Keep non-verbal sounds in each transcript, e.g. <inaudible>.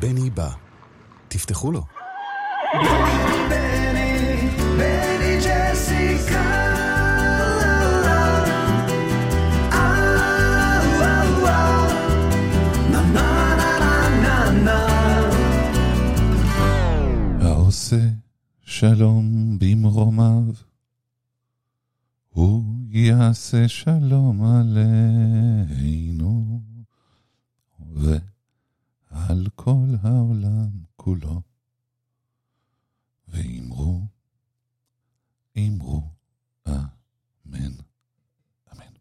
בני בא. תפתחו לו. בני, בני ג'סיקה. שלום במרומיו, הוא יעשה שלום עלינו, ועל כל העולם כולו. ואמרו, אמרו, אמן. אמן.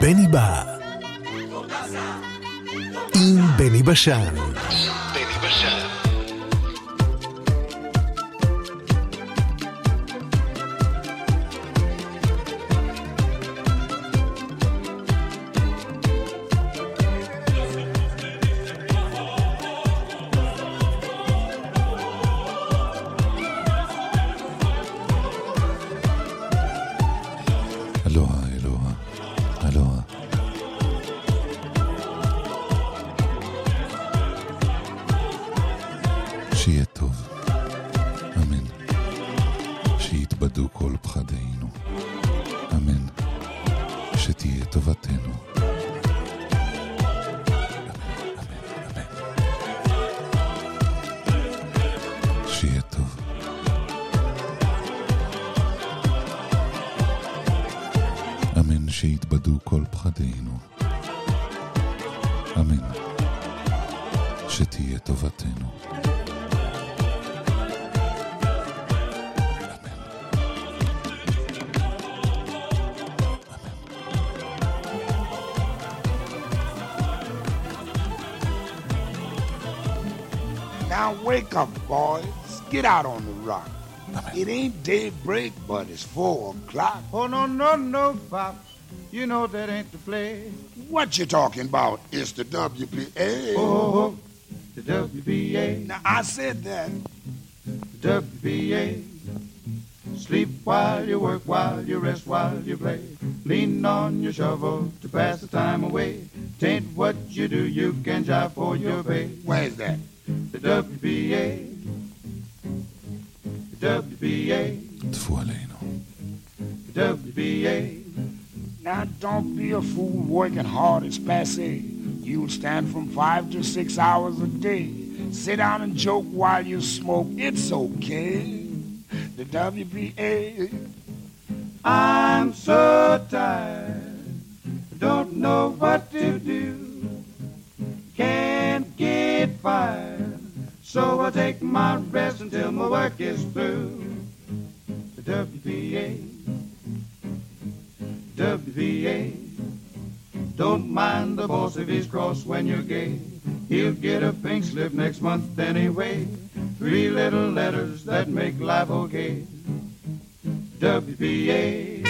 בני בא. עם. בני בשן. פחדינו. אמן. שתהיה טובתנו. אמן. Now wake up, boys. Get out on the rock. It ain't daybreak, but it's four o'clock. Oh, no, no, no, Pop. You know that ain't the play. What you talking about? It's the WPA. Oh, the WPA. Now I said that. The WPA. Sleep while you work, while you rest, while you play. Lean on your shovel to pass the time away. Tain't what you do, you can jive for your pay. Where's that? The WBA. WBA. WPA. Now don't be a fool working hard as passe. You'll stand from five to six hours a day. Sit down and joke while you smoke. It's okay. The WPA. I'm so tired, don't know what to do. Can't get fired, so I'll take my rest until my work is through. The WPA, WPA. Don't mind the boss if he's cross when you're gay. He'll get a pink slip next month anyway. Three little letters that make life okay. WPA.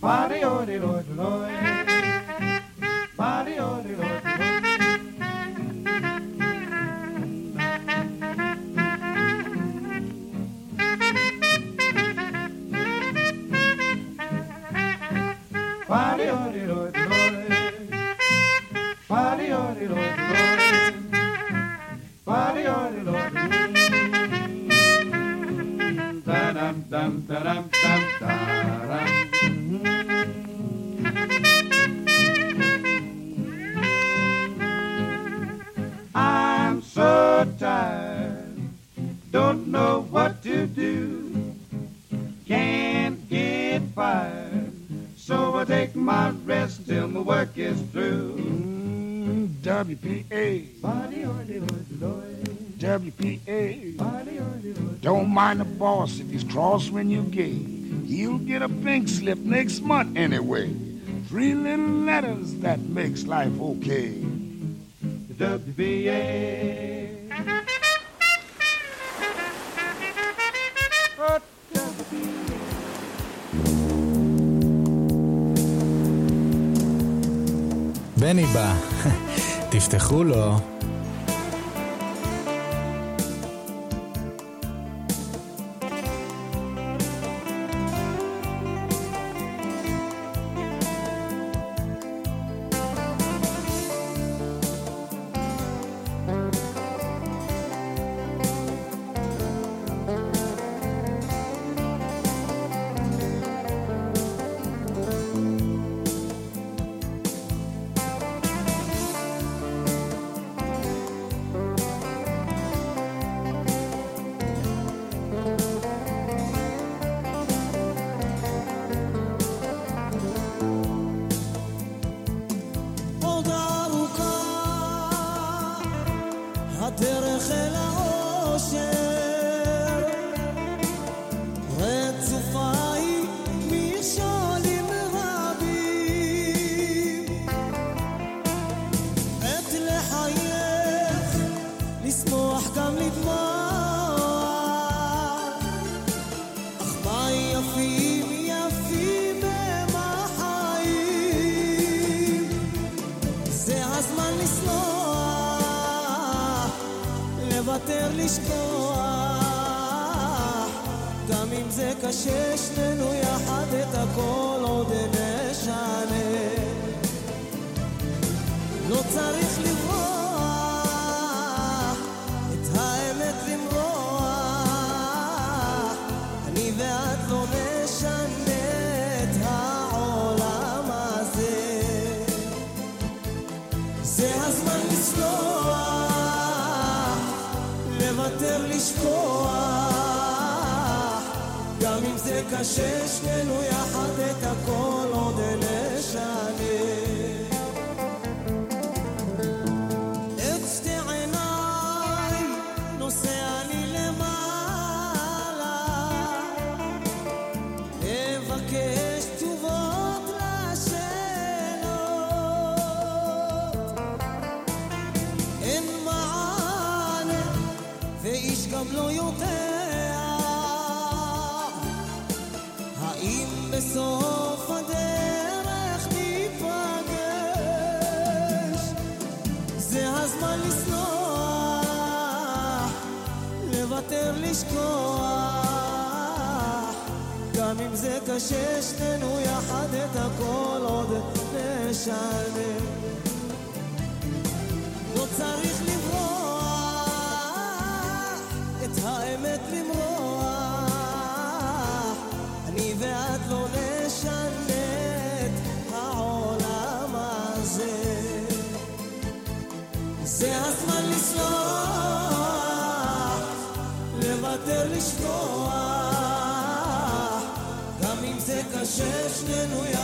Body oh de lord lord. Body oh cross when you gay. He'll get a pink slip next month anyway. Three little letters that makes life okay. The WBA. Oh, WBA. בני בא. <laughs> תפתחו לו. יותר לשכוח. גם אם זה קשה שנינו יחד את הכל עוד נשנה לא צריך לברוח את האמת למרוח. אני ואת לא נשנה את העולם הזה. זה הזמן grzeszny, no ja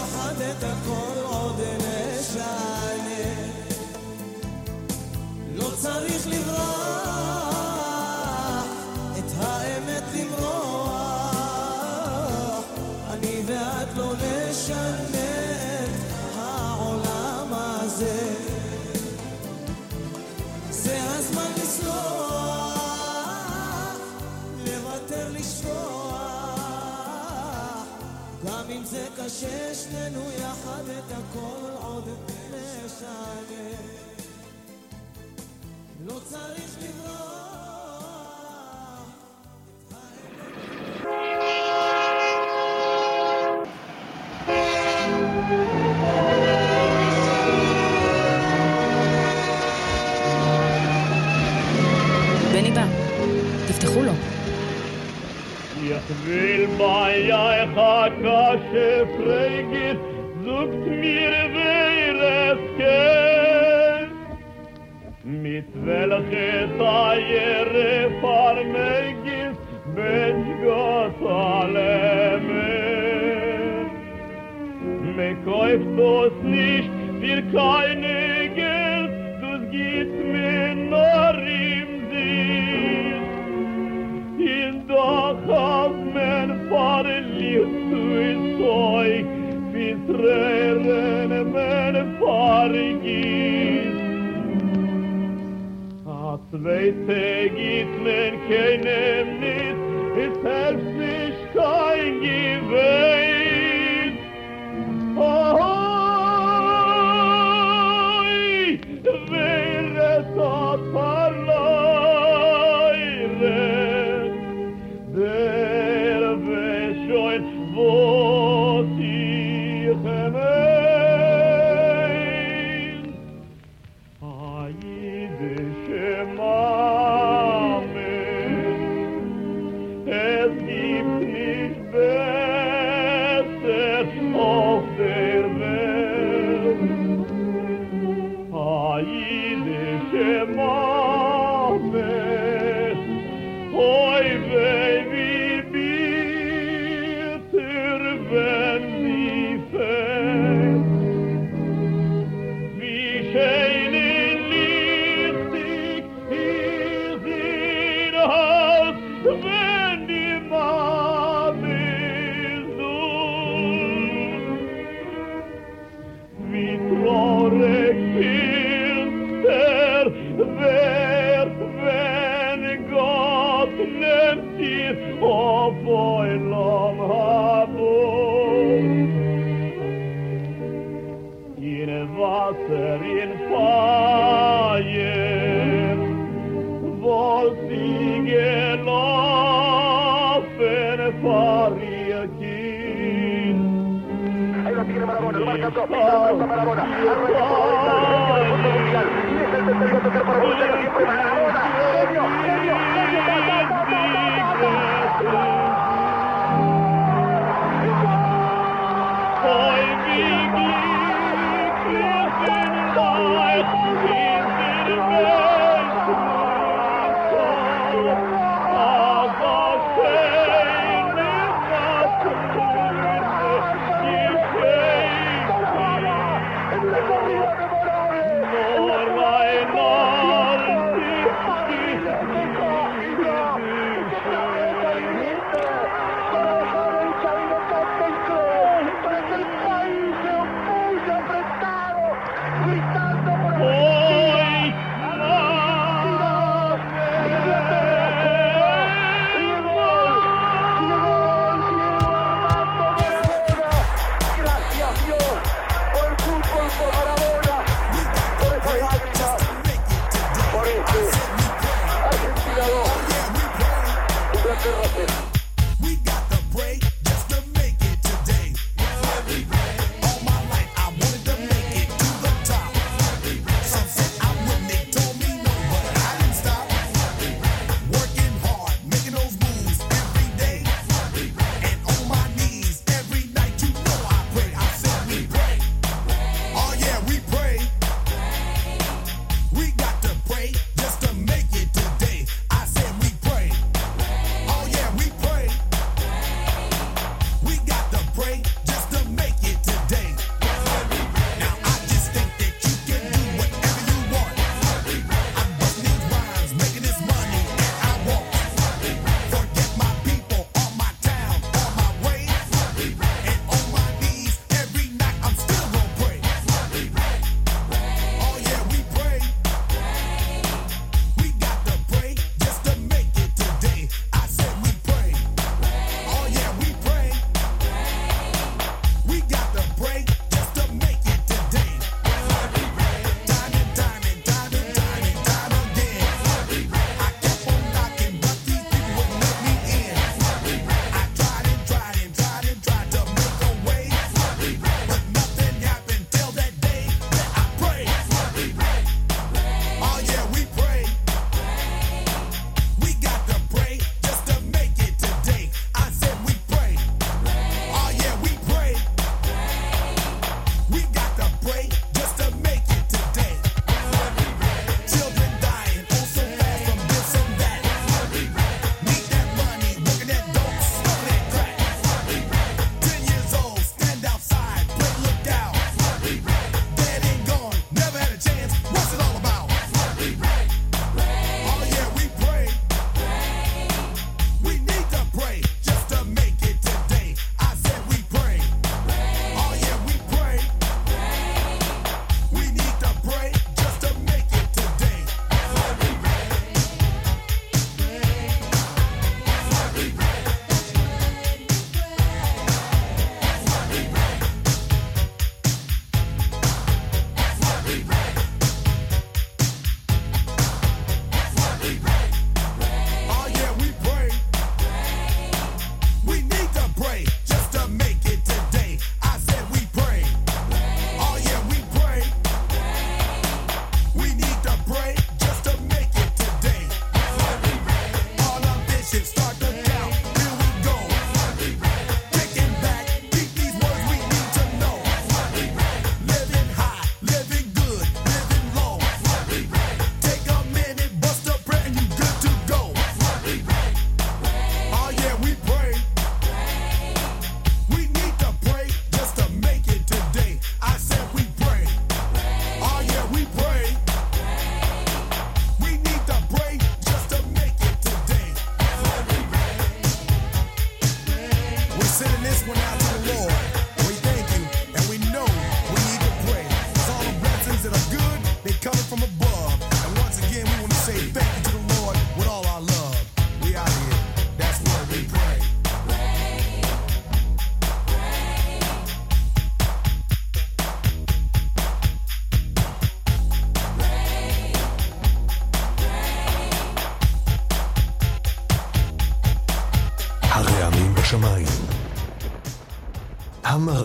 ששנינו יחד את הכל עוד נשנה. לא צריך לברוח. Gott will hat Eichakasche fragen, sucht mir, wer es kennt. Mit welche Teiere vermögen, wenn Gott alle mehr. Me kauft uns nicht, wir keine werden men fargis a men keinem Ahí lo tiene Marabona, lo marca dos, Marabona, arranca por la derecha, mundial, y es el tercero a tocar para Bolsero, siempre Marabona,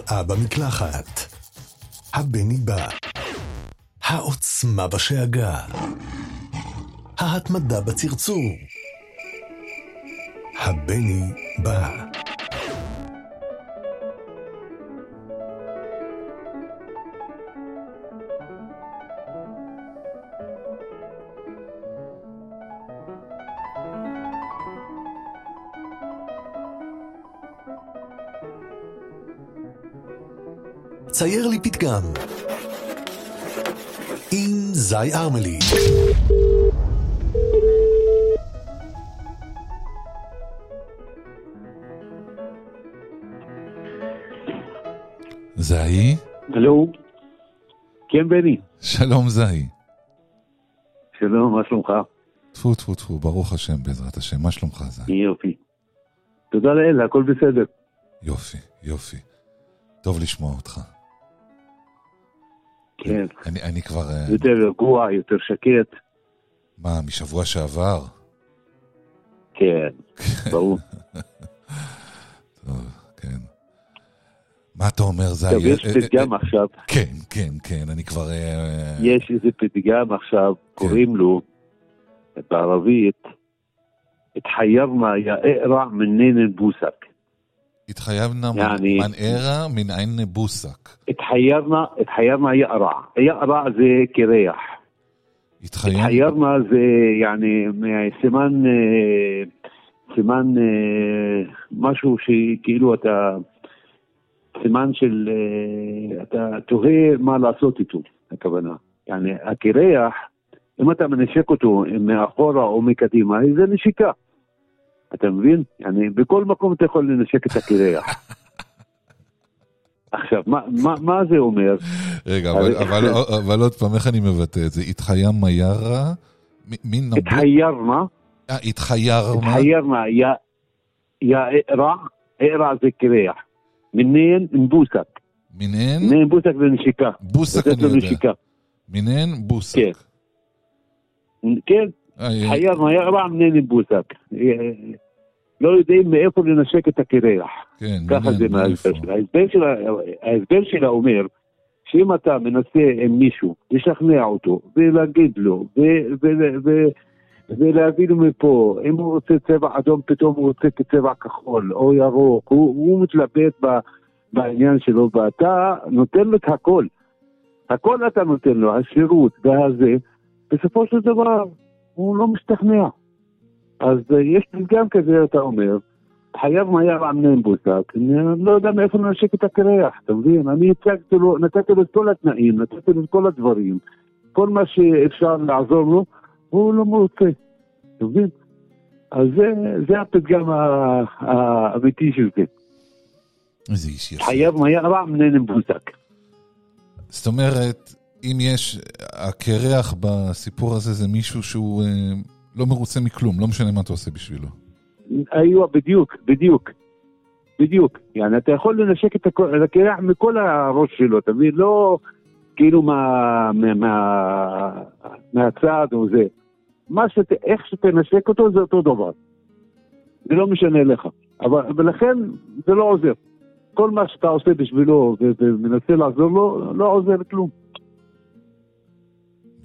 המראה במקלחת. הבני בא. העוצמה בשאגה. ההתמדה בצרצור. הבני בא. צייר לי פתגם. עם זי ארמלי. זהי? הלו? כן, בני. שלום זהי. שלום, מה שלומך? טפו טפו טפו, ברוך השם בעזרת השם, מה שלומך זהי? יופי. תודה לאל, הכל בסדר. יופי, יופי. טוב לשמוע אותך. כן. אני, אני כבר... אה, יותר רגוע, יותר שקט. מה, משבוע שעבר? כן, <laughs> ברור. טוב, כן. מה אתה אומר זהי? טוב, יש אה, אה, פתגם עכשיו, כן, כן, כן, אני כבר... אה, יש איזה פתגם עכשיו, קוראים לו, בערבית, התחיירנה יא אקרע מנין בוסק. התחייבנה יעני- מנערה מן עין בוסק. התחיירנה, התחיירנה יארע. יארע זה קרח. התחיירנה זה, יעני, סימן, אה, סימן אה, משהו שכאילו אתה, סימן של, אה, אתה תוהה מה לעשות איתו, הכוונה. יעני, הקרח, אם אתה מנשק אותו מאחורה או מקדימה, זה נשיקה. אתה מבין? יעני, בכל מקום אתה יכול לנשק את הקרח. <laughs> עכשיו, מה, מה, מה זה אומר? רגע, אבל, אבל, אבל עוד פעם, איך אני מבטא את זה? התחיים מיירה? מין נבו... התחיירנה, אה, התחיירמה? התחיירנה, יא, יא אקרע, אקרע זה קרח. מנין מבוסק. מינן? מנין מבוסק זה נשיקה. בוסק אני יודע. מינן בוסק. כן. כן, אה, חיירנה יארע מנין מבוסק. אה, לא יודעים מאיפה לנשק את הקרח. כן, ככה זה מההסבר? שלה. ההסבר שלה. אומר שאם אתה מנסה עם מישהו, לשכנע אותו, ולהגיד לו, ולהביא לו מפה, אם הוא רוצה צבע אדום, פתאום הוא רוצה כצבע כחול או ירוק, הוא, הוא מתלבט בעניין שלו, ואתה נותן לו את הכל. הכל אתה נותן לו, השירות והזה, בסופו של דבר הוא לא משתכנע. אז אה, יש פתגם כזה, אתה אומר, חייב מהר אמנן בוסק, אני לא יודע מאיפה לנשק את הקרח, אתה מבין? אני הצגתי לו, נתתי לו את כל התנאים, נתתי לו את כל הדברים, כל מה שאפשר לעזור לו, והוא לא מרוצה, אתה מבין? אז זה, זה הפתגם האמיתי של זה. איזה איש יפה. חייב מהר אמנן בוסק. זאת אומרת, אם יש, הקרח בסיפור הזה זה מישהו שהוא אה, לא מרוצה מכלום, לא משנה מה אתה עושה בשבילו. איוע, בדיוק, בדיוק. בדיוק. יעני, אתה יכול לנשק את הקרח מכל הראש שלו, אתה מבין? לא כאילו מה, מה, מה, מהצד או זה. מה שת, איך שתנשק אותו זה אותו דבר. זה לא משנה לך. אבל, ולכן זה לא עוזר. כל מה שאתה עושה בשבילו ומנסה לעזור לו, לא עוזר כלום.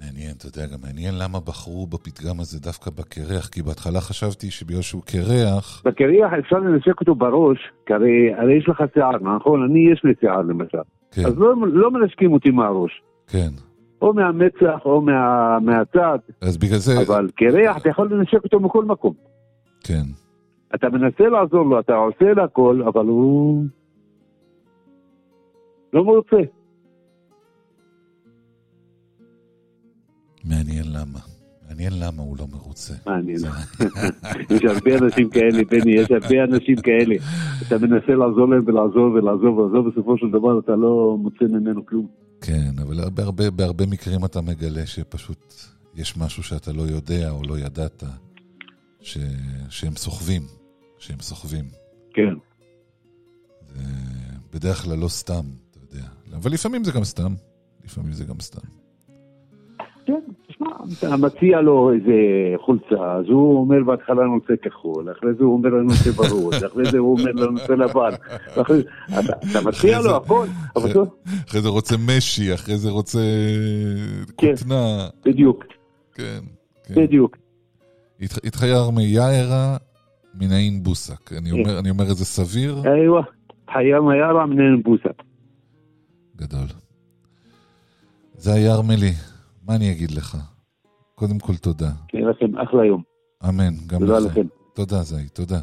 מעניין, אתה יודע, גם מעניין למה בחרו בפתגם הזה דווקא בקרח, כי בהתחלה חשבתי שבגלל שהוא קרח, בקריח אפשר לנשק אותו בראש, כי הרי, הרי יש לך שיער, נכון? אני יש לי שיער למשל. כן, אז לא, לא מנשקים אותי מהראש. כן. או מהמצח או מה, מהצד, אז בגלל זה, אבל קרח אתה יכול לנשק אותו מכל מקום. כן. אתה מנסה לעזור לו, אתה עושה לו הכל, אבל הוא לא מרוצה. מעניין למה. מעניין למה הוא לא מרוצה. מעניין. <laughs> יש הרבה אנשים כאלה, בני, יש הרבה אנשים כאלה. אתה מנסה לעזור להם ולעזור ולעזור ולעזור, בסופו של דבר אתה לא מוצא ממנו כלום. כן, אבל בהרבה, בהרבה מקרים אתה מגלה שפשוט יש משהו שאתה לא יודע או לא ידעת, ש... שהם סוחבים, שהם סוחבים. כן. זה בדרך כלל לא סתם, אתה יודע. אבל לפעמים זה גם סתם. לפעמים זה גם סתם. אתה מציע לו איזה חולצה, אז הוא אומר בהתחלה אני רוצה כחול, אחרי זה הוא אומר אני רוצה ורוד, <laughs> אחרי זה הוא אומר אני רוצה לבן, אתה מציע לו הכל, אחרי- זה רוצה משי, אחרי זה רוצה כן. כותנה. בדיוק, כן, כן. בדיוק. התח- התחייר מיאירה מנעין בוסק. אני כן. אומר- את זה סביר? איווה, חיה מיארה מנהל בוסה. גדול. זה הירמלי, מה אני אגיד לך? קודם כל תודה. שיהיה לכם אחלה יום. אמן, גם. לכם. תודה, זי, תודה.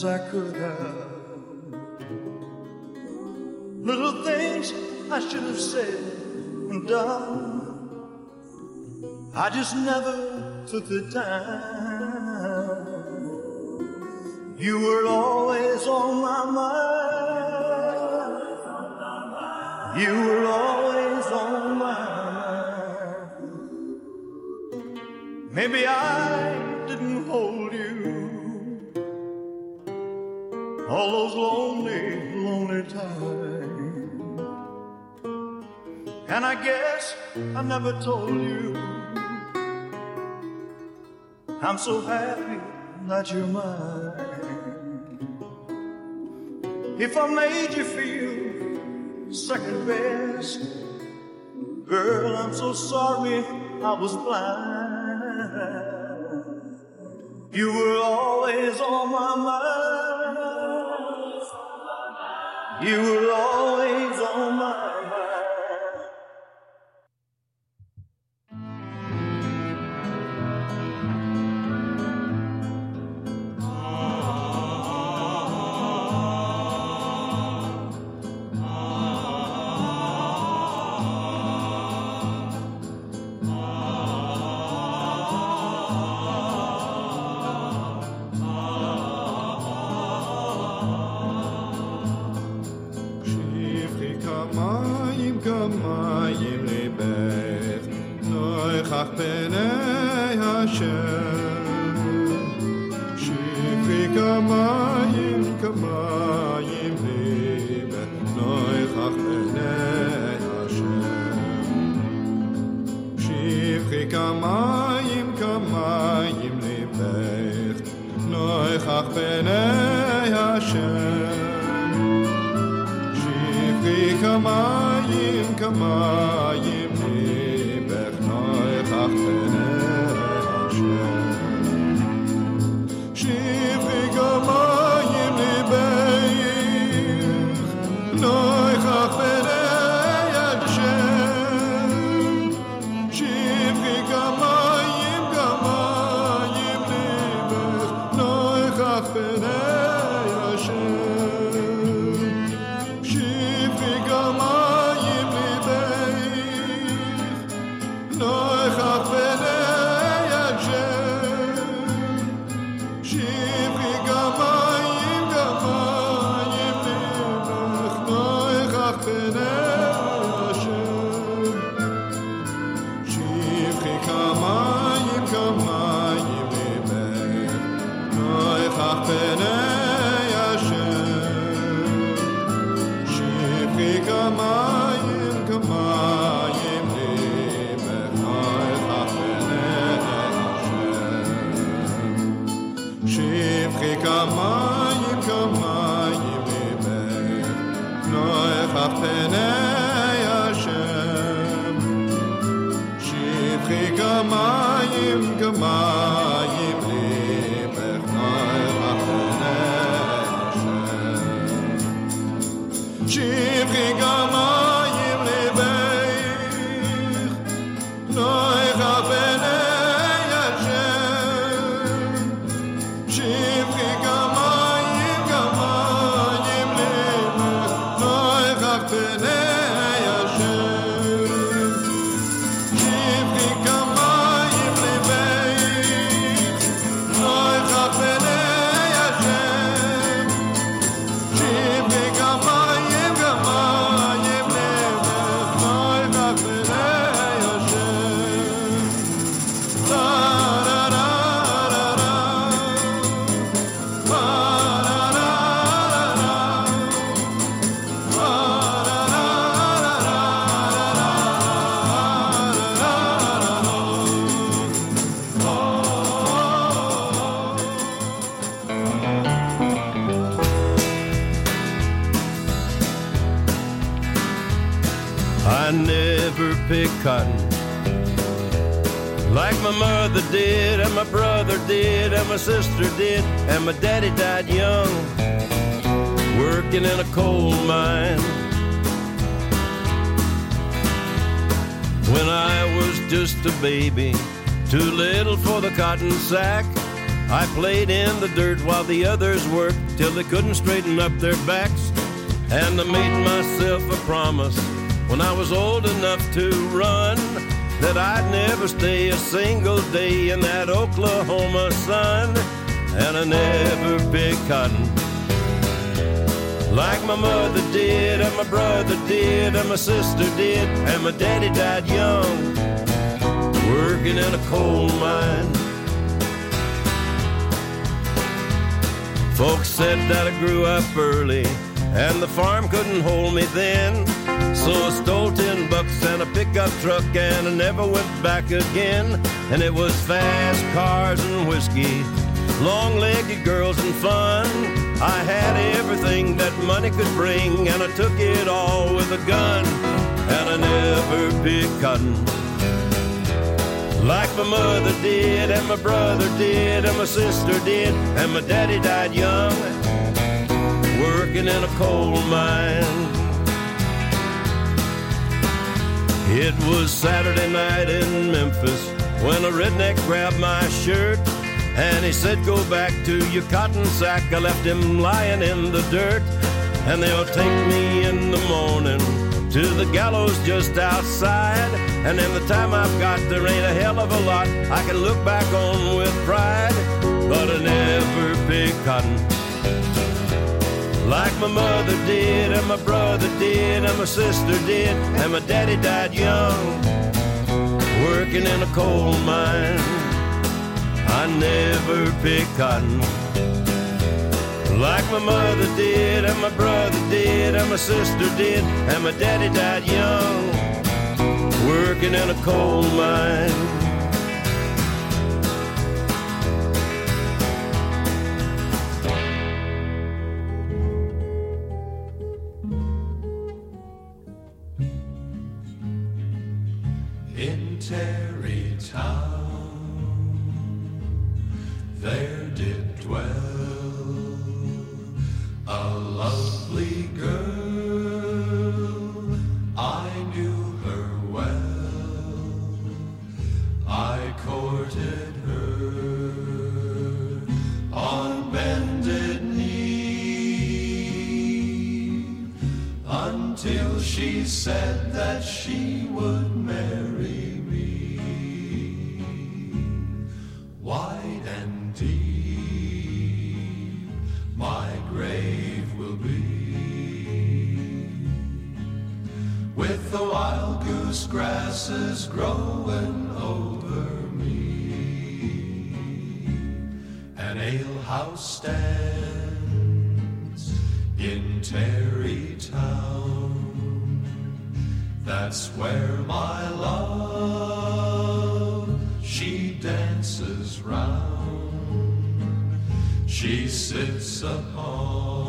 As I could have. Little things I should have said and done. I just never took the time. You were always on my mind. You were always on my mind. Maybe I didn't hold all those lonely, lonely times. And I guess I never told you I'm so happy that you're mine. If I made you feel second best, girl, I'm so sorry I was blind. You were always on my mind. You will always When I was just a baby, too little for the cotton sack, I played in the dirt while the others worked till they couldn't straighten up their backs. And I made myself a promise when I was old enough to run that I'd never stay a single day in that Oklahoma sun. And I never picked cotton like my mother did, and my brother did, and my sister did, and my daddy died young, working in a coal mine. Folks said that I grew up early, and the farm couldn't hold me then. So I stole ten bucks and a pickup truck, and I never went back again. And it was fast cars and whiskey, long-legged girls and fun. I had everything that money could bring, and I took it all with a gun. And I never picked cotton like my mother did, and my brother did, and my sister did, and my daddy died young, working in a coal mine. It was Saturday night in Memphis when a redneck grabbed my shirt and he said, Go back to your cotton sack. I left him lying in the dirt, and they'll take me in the morning to the gallows just outside. And in the time I've got, there ain't a hell of a lot I can look back on with pride. But I never picked cotton like my mother did, and my brother did, and my sister did, and my daddy died young, working in a coal mine. I never picked cotton like my mother did, and my brother did, and my sister did, and my daddy died young, working in a coal mine. Alehouse stands in Terrytown. That's where my love she dances round. She sits upon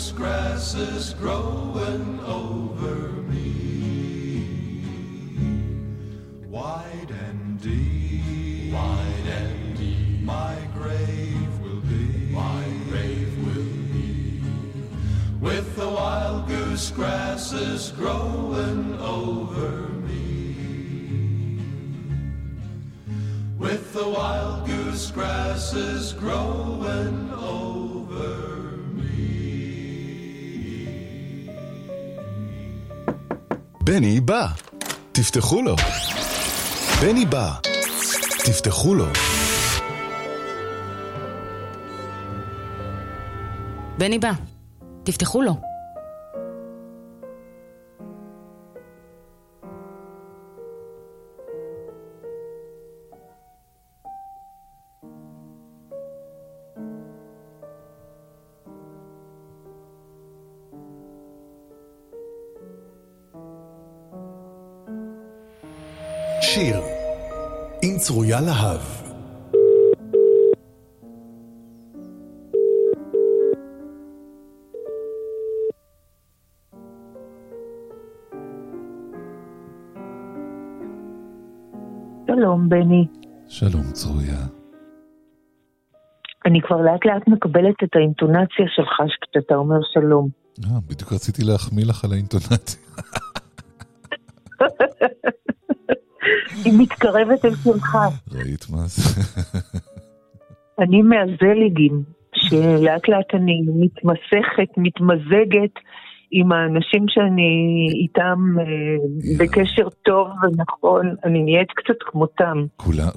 wild goose grasses growing over me. Wide and deep, wide and deep, my grave will be. My grave will be. With the wild goose grasses growing over me. With the wild goose grasses growing בני בא. תפתחו לו. בני בא. תפתחו לו. בני בא. תפתחו לו. צרויה להב. שלום, בני. שלום, צרויה. אני כבר לאט לאט מקבלת את האינטונציה שלך כשאתה אומר שלום. אה, בדיוק רציתי להחמיא לך על האינטונציה. <laughs> היא מתקרבת אל שלך. ראית מה זה? אני מהזליגים, שלאט לאט אני מתמסכת, מתמזגת עם האנשים שאני איתם אה, בקשר טוב ונכון, אני נהיית קצת כמותם.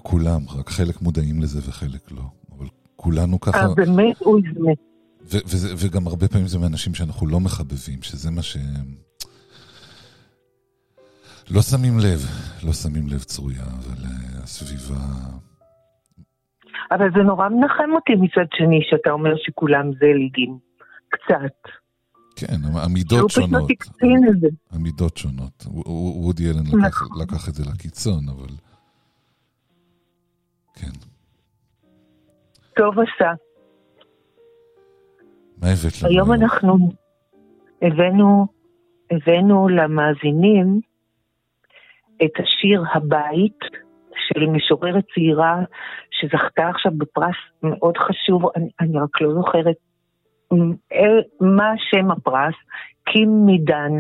כולם, רק חלק מודעים לזה וחלק לא. אבל כולנו ככה, אה, באמת? אוי, וזה- וגם הרבה פעמים זה מאנשים שאנחנו לא מחבבים, שזה מה ש... לא שמים לב, לא שמים לב צרויה, אבל אה, הסביבה... אבל זה נורא מנחם אותי מצד שני, שאתה אומר שכולם זליגים. קצת. כן, שהוא המידות שונות. המידות שונות. וודי אלן לקח, נכון. לקח את זה לקיצון, אבל... טוב עשה. מה הבאת לנו? היום אנחנו הבאנו, הבאנו למאזינים את השיר הבית של משוררת צעירה שזכתה עכשיו בפרס מאוד חשוב, אני, אני רק לא זוכרת מה שם הפרס, קים מידן,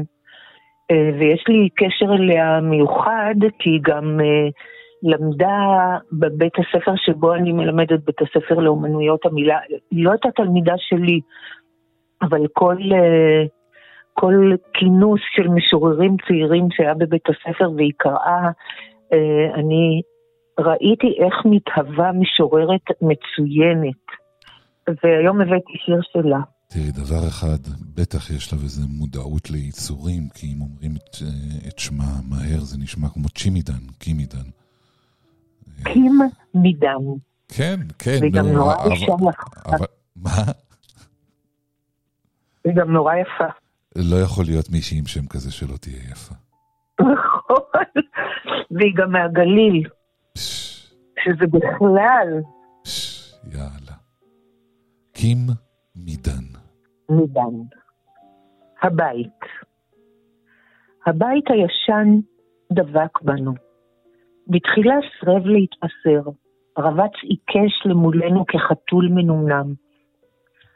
אה, ויש לי קשר אליה מיוחד כי היא גם אה, למדה בבית הספר שבו אני מלמדת, בית הספר לאומנויות המילה, היא לא הייתה תלמידה שלי, אבל כל, אה, כל כינוס של משוררים צעירים שהיה בבית הספר והיא קראה, אה, אני ראיתי איך מתהווה משוררת מצוינת. והיום הבאתי שיר שלה. תראי, דבר אחד, בטח יש לה איזו מודעות ליצורים, כי אם אומרים את, אה, את שמה מהר, זה נשמע כמו צ'ימידן, קימידן. קים מידם. כן, כן. והיא גם נו, נורא אישה יפה. מה? היא גם נורא יפה. לא יכול להיות מישהי עם שם כזה שלא תהיה יפה. נכון. והיא גם מהגליל. שזה בכלל יאללה. קים מידן. מידן. הבית. הבית הישן דבק בנו. בתחילה סירב להתבשר, רבץ עיקש למולנו כחתול מנומנם.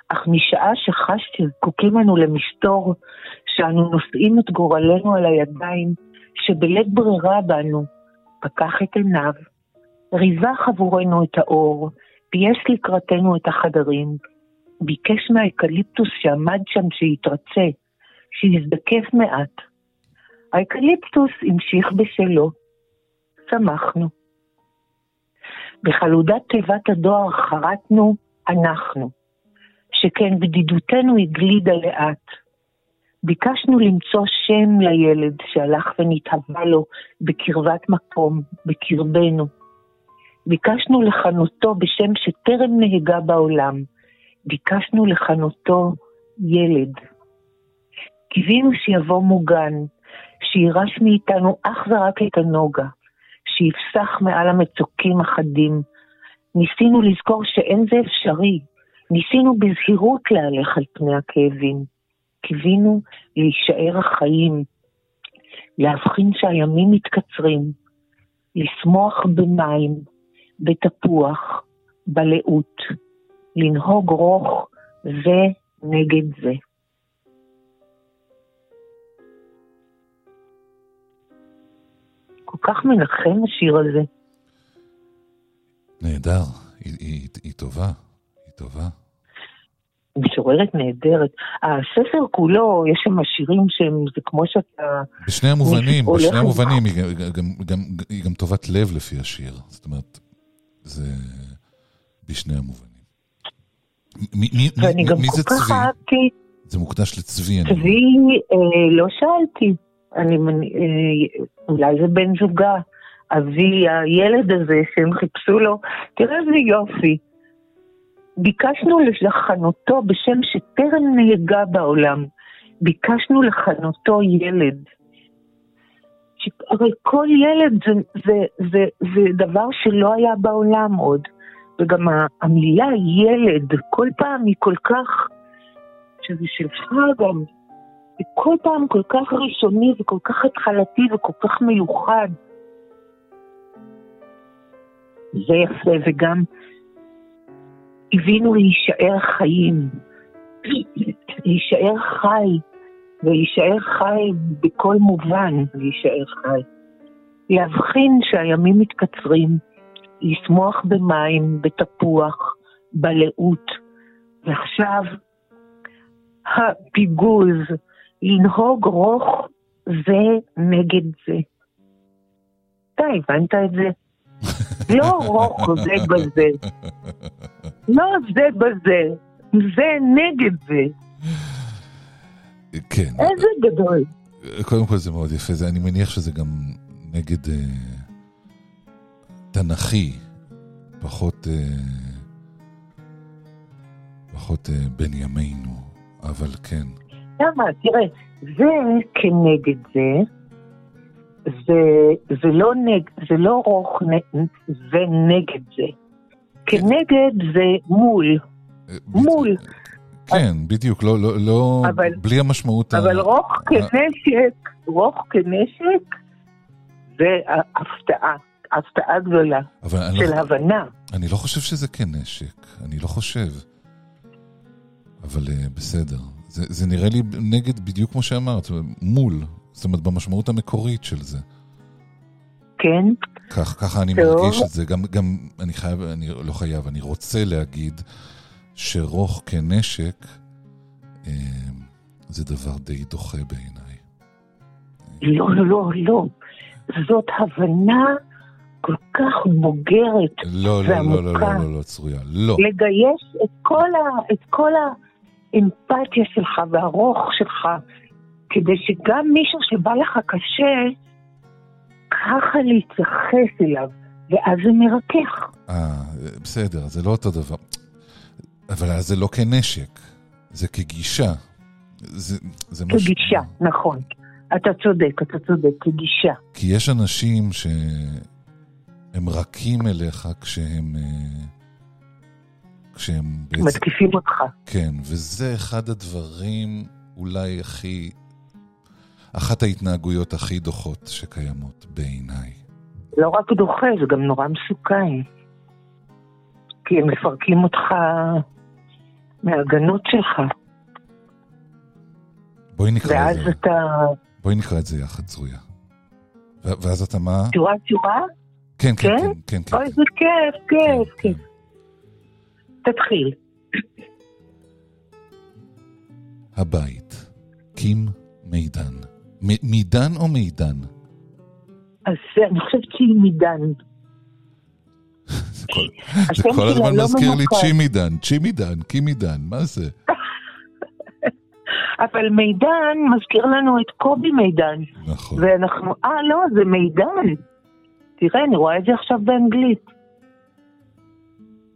אך משעה שחש שזקוקים אנו למסתור, שאנו נושאים את גורלנו על הידיים, שבלית ברירה בנו, פקח את עיניו, ריווח עבורנו את האור, פייס לקראתנו את החדרים, ביקש מהאקליפטוס שעמד שם שיתרצה, שיזדקף מעט. האקליפטוס המשיך בשלו. שמחנו. בחלודת תיבת הדואר חרטנו אנחנו, שכן בדידותנו הגלידה לאט. ביקשנו למצוא שם לילד שהלך ונתהווה לו בקרבת מקום, בקרבנו. ביקשנו לכנותו בשם שטרם נהגה בעולם, ביקשנו לכנותו ילד. קיווינו שיבוא מוגן, שירש מאיתנו אך ורק את הנוגה, שיפסח מעל המצוקים החדים. ניסינו לזכור שאין זה אפשרי, ניסינו בזהירות להלך על פני הכאבים. קיווינו להישאר החיים, להבחין שהימים מתקצרים, לשמוח במים, בתפוח, בלאות, לנהוג רוך זה נגד זה. כל כך מנחם השיר הזה. נהדר, היא, היא, היא טובה, טובה. משוררת נהדרת. הספר כולו, יש שם שירים שהם, זה כמו שאתה... בשני המובנים, בשני המובנים, היא גם, גם, גם, היא גם טובת לב לפי השיר. זאת אומרת, זה בשני המובנים. מי, מי, ואני מי, גם מי זה כך צבי? אהבתי, זה מוקדש לצבי, אני צבי, אה, לא שאלתי, אני, אה, אולי זה בן זוגה, אבי, הילד הזה שהם חיפשו לו, תראה איזה יופי. ביקשנו לכנותו בשם שטרם נהגה בעולם, ביקשנו לכנותו ילד. הרי כל ילד זה, זה, זה, זה דבר שלא היה בעולם עוד. וגם המילה ילד, כל פעם היא כל כך, שזה שלך גם, זה כל פעם כל כך ראשוני וכל כך התחלתי וכל כך מיוחד. זה יפה, וגם קיווינו להישאר חיים, להישאר חי, ולהישאר חי בכל מובן, להישאר חי. להבחין שהימים מתקצרים, לשמוח במים, בתפוח, בלאות, ועכשיו הפיגוז, לנהוג רוך זה נגד זה. אתה הבנת את זה? <laughs> לא רוך זה בזה. לא זה בזה. זה נגד זה. כן. איזה גדול. קודם כל זה מאוד יפה, זה, אני מניח שזה גם נגד אה, תנכי, פחות, אה, פחות אה, בן ימינו, אבל כן. למה? תראה, זה כנגד זה, זה, זה, לא, נג, זה לא רוך, זה נגד זה. כנגד זה מול. מול. כן, בדיוק, לא, לא, לא אבל- בלי המשמעות ה... אבל רוך ה- כנשק, רוך כנשק, זה הפתעה, הפתעה גדולה של לא, הבנה. אני לא חושב שזה כנשק, אני לא חושב. אבל uh, בסדר. זה, זה נראה לי נגד, בדיוק כמו שאמרת, מול. זאת אומרת, במשמעות המקורית של זה. כן? כך, ככה אני טוב. מרגיש את זה. גם, גם אני חייב, אני לא חייב, אני רוצה להגיד שרוך כנשק אה, זה דבר די דוחה בעיניי. לא, לא, לא. זאת הבנה כל כך בוגרת לא, לא, לא, לא, ועמוקה. לא, לא, לא, צרויה. לא. לגייס את כל, ה, את כל האמפתיה שלך והרוך שלך, כדי שגם מישהו שבא לך קשה, ככה להתייחס אליו, ואז זה מרכך. אה, בסדר, זה לא אותו דבר. אבל אז זה לא כנשק, זה כגישה. זה, זה מש- כגישה, נכון. אתה צודק, אתה צודק, כגישה. כי יש אנשים שהם רכים אליך כשהם... אה, כשהם בעצם... מתקיפים אותך. כן, וזה אחד הדברים אולי הכי... אחת ההתנהגויות הכי דוחות שקיימות בעיניי. לא רק דוחה, זה גם נורא מסוכן. כי הם מפרקים אותך מההגנות שלך, בואי נקרא את ואז זה, אתה... בואי נקרא את זה יחד, צרויה. ו- ואז אתה מה? צורה צורה? כן, כן, כן? כן, כן, כן. אוי, זה כיף, כיף, כיף. תתחיל. הבית, קים מידן. מידן או מידן? אז אני חושבת שהיא מידן. <laughs> זה כל הזמן לא מזכיר לי. צ'ימידן, צ'ימידן, קימידן, מה זה? <laughs> אבל מידן מזכיר לנו את קובי מידן. נכון. ואנחנו, אה, לא, זה מידן. תראה, אני רואה את זה עכשיו באנגלית.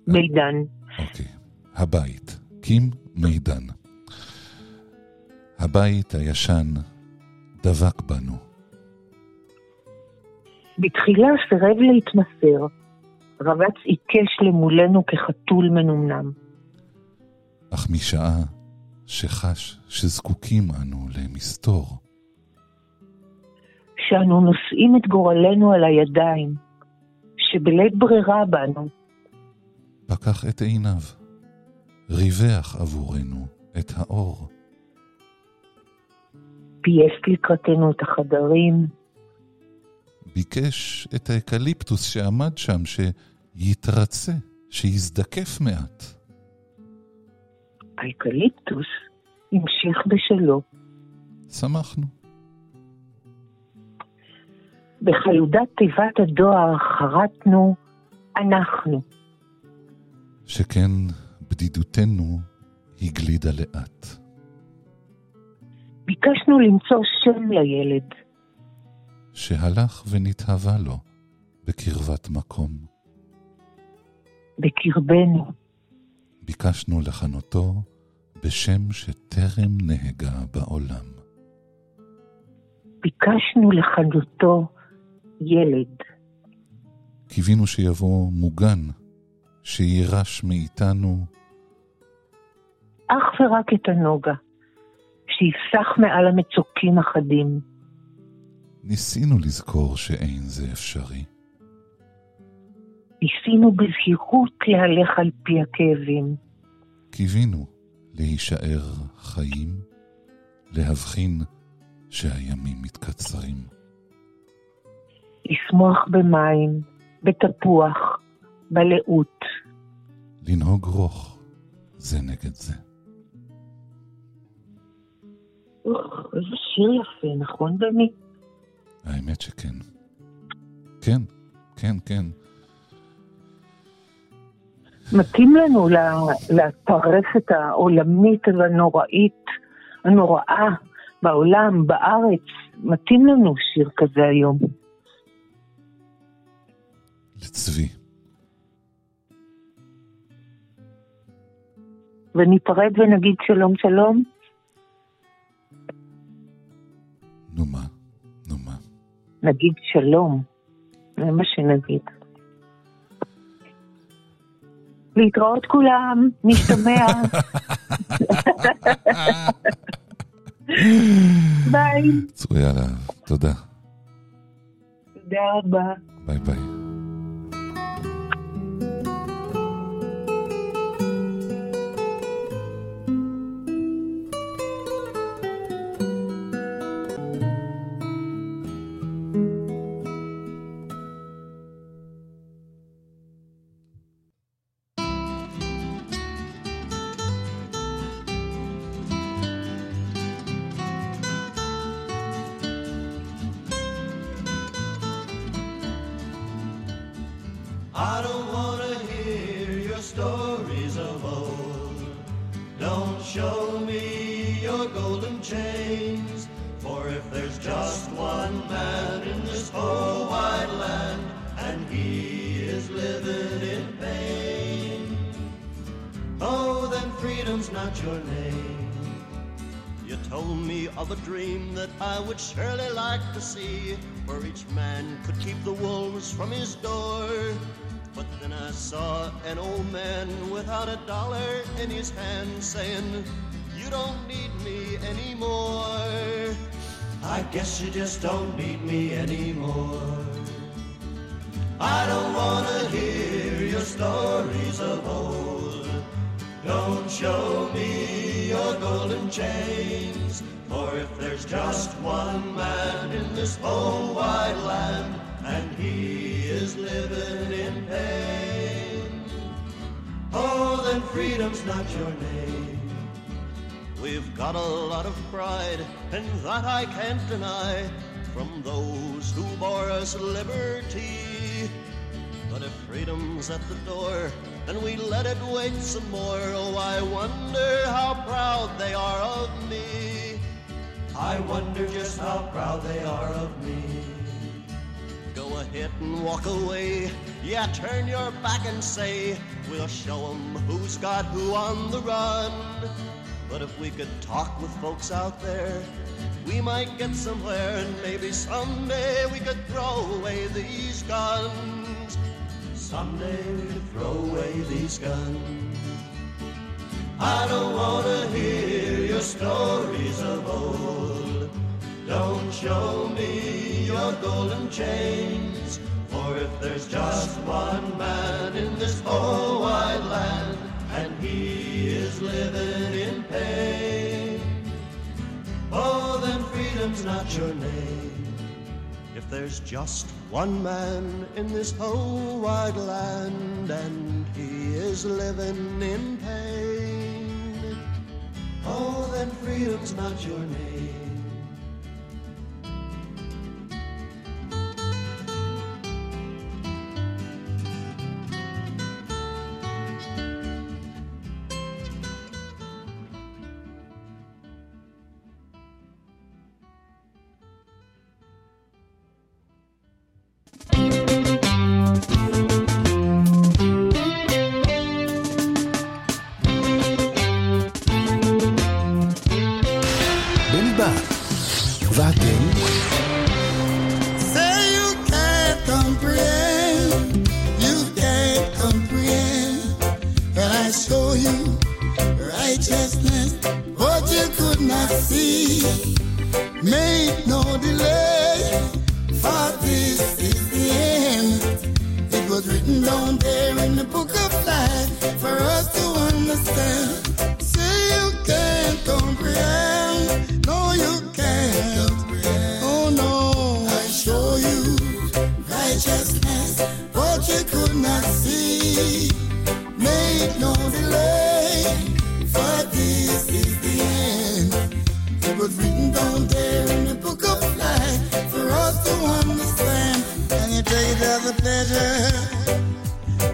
מידן. הבית, קים מידן. הבית הישן דבק בנו. בתחילה סירב להתמסר, רבץ עיקש למולנו כחתול מנומנם. אך משעה שחש שזקוקים אנו למסתור, שאנו נושאים את גורלנו על הידיים, שבלית ברירה בנו, פקח את עיניו, ריווח עבורנו את האור. פייס לקראתנו את החדרים, ביקש את האקליפטוס שעמד שם שיתרצה, שיזדקף מעט. האקליפטוס המשיך בשלו. שמחנו. בחלודת תיבת הדואר חרטנו אנחנו. שכן בדידותנו הגלידה לאט. ביקשנו למצוא שם לילד. שהלך ונתהווה לו בקרבת מקום. בקרבנו. ביקשנו לכנותו בשם שטרם נהגה בעולם. ביקשנו לכנותו ילד. קיווינו שיבוא מוגן, שיירש מאיתנו אך ורק את הנוגה, שיפסח מעל המצוקים החדים. ניסינו לזכור שאין זה אפשרי. ניסינו בזהירות להלך על פי הכאבים. קיווינו להישאר חיים, להבחין שהימים מתקצרים. לשמוח במים, בתפוח, בלאות. לנהוג רוך זה נגד זה. איזה שיר יפה, נכון בני? האמת שכן. כן, כן, כן. מתאים לנו לטרפת העולמית והנוראית, הנוראה בעולם, בארץ. מתאים לנו שיר כזה היום. לצבי. וניפרד ונגיד שלום שלום. נגיד שלום. זה מה שנגיד. להתראות כולם, נשתמע. ביי. עליו. תודה. תודה רבה. ביי ביי. I don't wanna hear your stories of old. Don't show me your golden chains. For if there's just one man in this whole wide land, and he is living in pain, oh, then freedom's not your name. You told me of a dream that I would surely like to see, where each man could keep the wolves from his door. But then I saw an old man without a dollar in his hand saying, You don't need me anymore. I guess you just don't need me anymore. I don't wanna hear your stories of old. Don't show me your golden chains. For if there's just one man in this whole wide land, and he living in pain, oh, then freedom's not your name. We've got a lot of pride, and that I can't deny from those who bore us liberty. But if freedom's at the door and we let it wait some more, oh, I wonder how proud they are of me. I wonder just how proud they are of me. Ahead and walk away Yeah, turn your back and say, we'll show 'em who's got who on the run. But if we could talk with folks out there, we might get somewhere and maybe someday we could throw away these guns. Someday we could throw away these guns. I don't wanna hear your stories of old. Don't show me your golden chains. For if there's just one man in this whole wide land, and he is living in pain, oh, then freedom's not your name. If there's just one man in this whole wide land, and he is living in pain, oh, then freedom's not your name.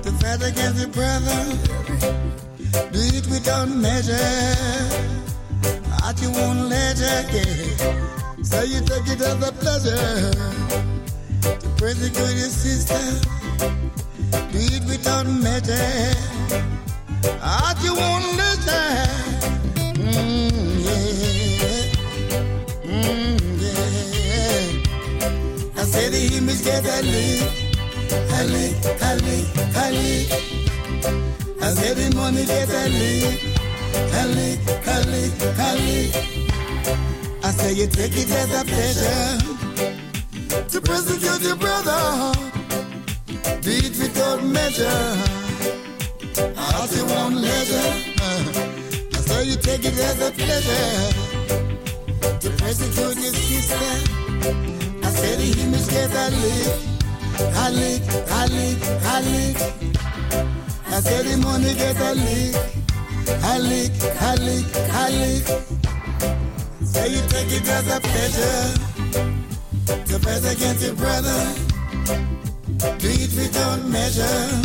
To fight against your brother. Do it without measure. Heart you won't let get. So you take it as a pleasure to persecute your sister. Do it without measure. Heart you won't let. Mm, yeah. Mm, yeah. I say the image get a lick, a lick, a lick, a lick. I say the money get a lick, a lick, a lick, a lick. I say you take it as a pleasure to persecute your brother. Do it without measure. Heart you want leisure. I say you take it as a pleasure to persecute your sister. I say the image get a lick, a lick, a. I say the money get a lick, a lick, a. Say you take it as a pleasure to press against your brother. Do it without measure.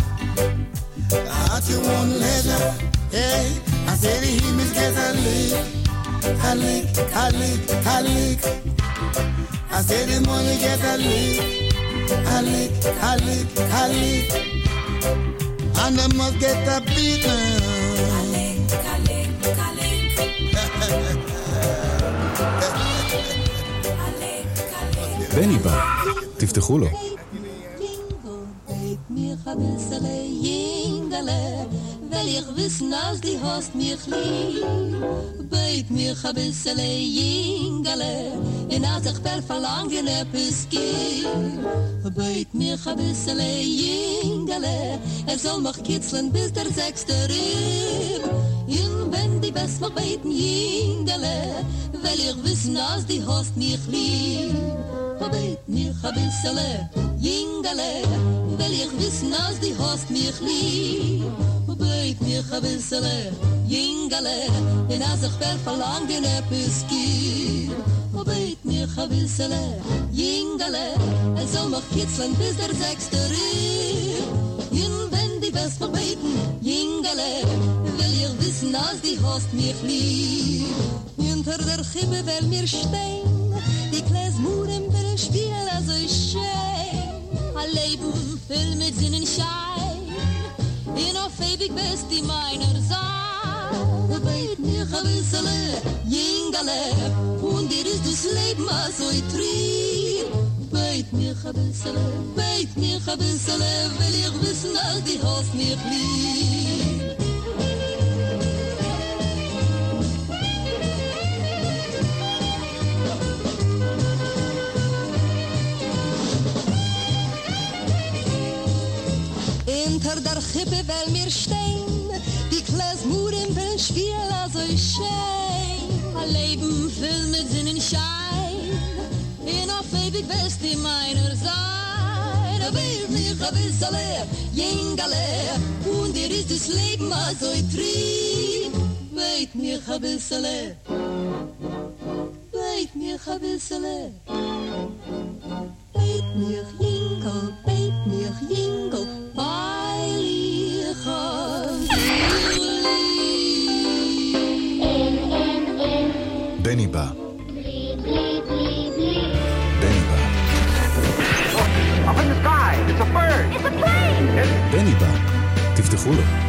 Heart you want leisure. Hey, I say the image get a lick, a lick, a. I say the money get a lick, lick, a lick. And they must get a beating. בני בא, תפתחו לו. Will ich wissen, als die hast mich lieb. Beit mich a bissele jingele, in als ich per verlangen etwas gib. Beit mich a bissele jingele, er soll mich kitzeln bis der sechste Rieb. Und wenn die best mich beiten jingele, will ich wissen, als die hast mich lieb. Beit mich a bissele jingele, will ich wissen, als die hast mich lieb. gib mir a bissel jingale in as ich bin verlang in a piski ob ich mir a bissel jingale es soll mach kitzeln bis der sechste ring in wenn die best verbeten jingale will ihr wissen als die host mich lieb hinter der himmel wel mir stein die kles muren wer spiel also ich schön a leben fill mit zinnen schein. In auf ewig bist die meiner Saar. Beit mir ein bisschen, Jingale. Und dir ist das Leben so trieb. Beit mir ein bisschen, beit mir ein bisschen, will ich wissen, dass die hast mich lieb. hinter der Chippe will mir stehen, die Kles Murim will spiel also ich schein. A Leben füll mit Sinn und Schein, in auf ewig wirst die meiner sein. A Weir mich a Wissale, jingale, und dir ist das Leben also ich trieb. Weit mich a Wissale. Weit. Bijt meer gaan wisselen. Bijt meer jingle, bijt meer jinkel, Benny Ba. Benny Ba. Up in the sky, it's a bird. It's a plane. Benny Ba. Het heeft de goede.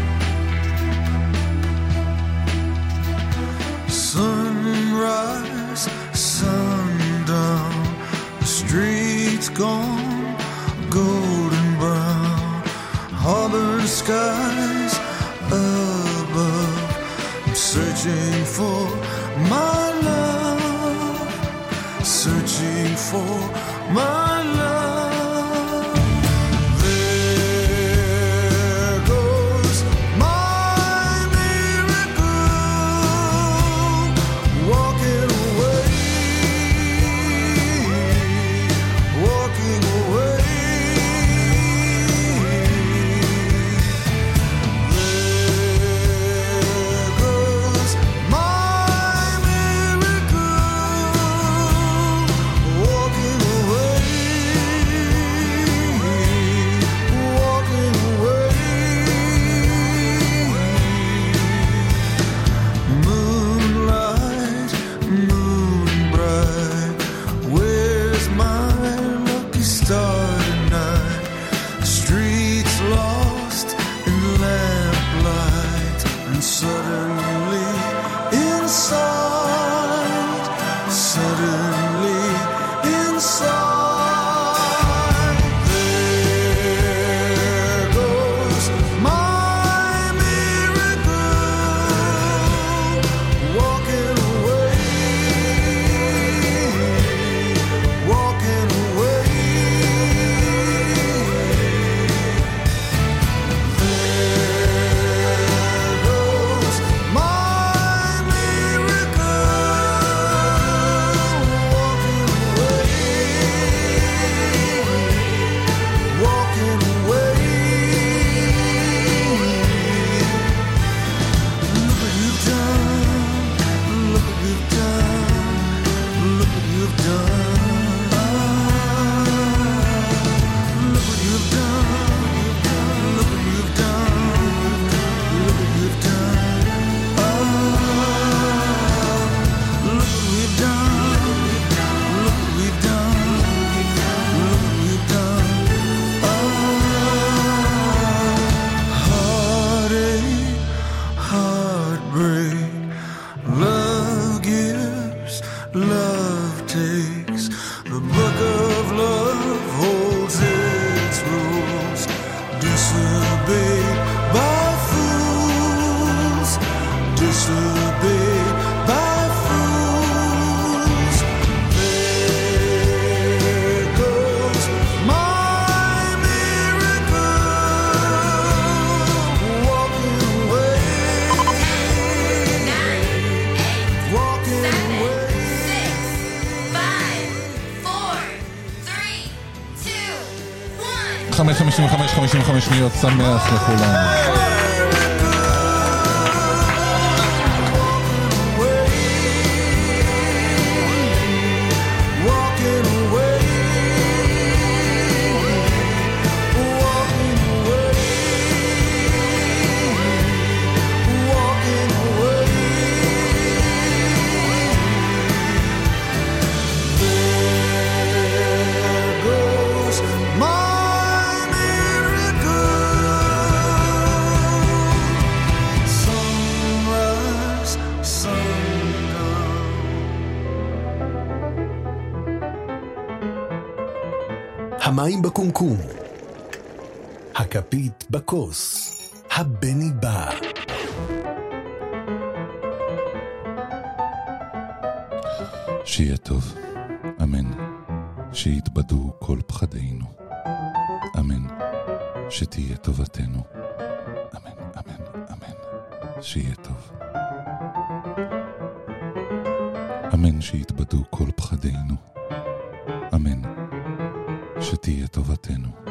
שניות, שמח לכולם. קומקום. הכפית בכוס, הבני בא. שיהיה טוב, אמן. שיתבדו כל פחדינו, אמן. שתהיה טובתנו, אמן, אמן, אמן. שיהיה טוב. אמן שיתבדו כל פחדינו, אמן. שתהיה טובתנו.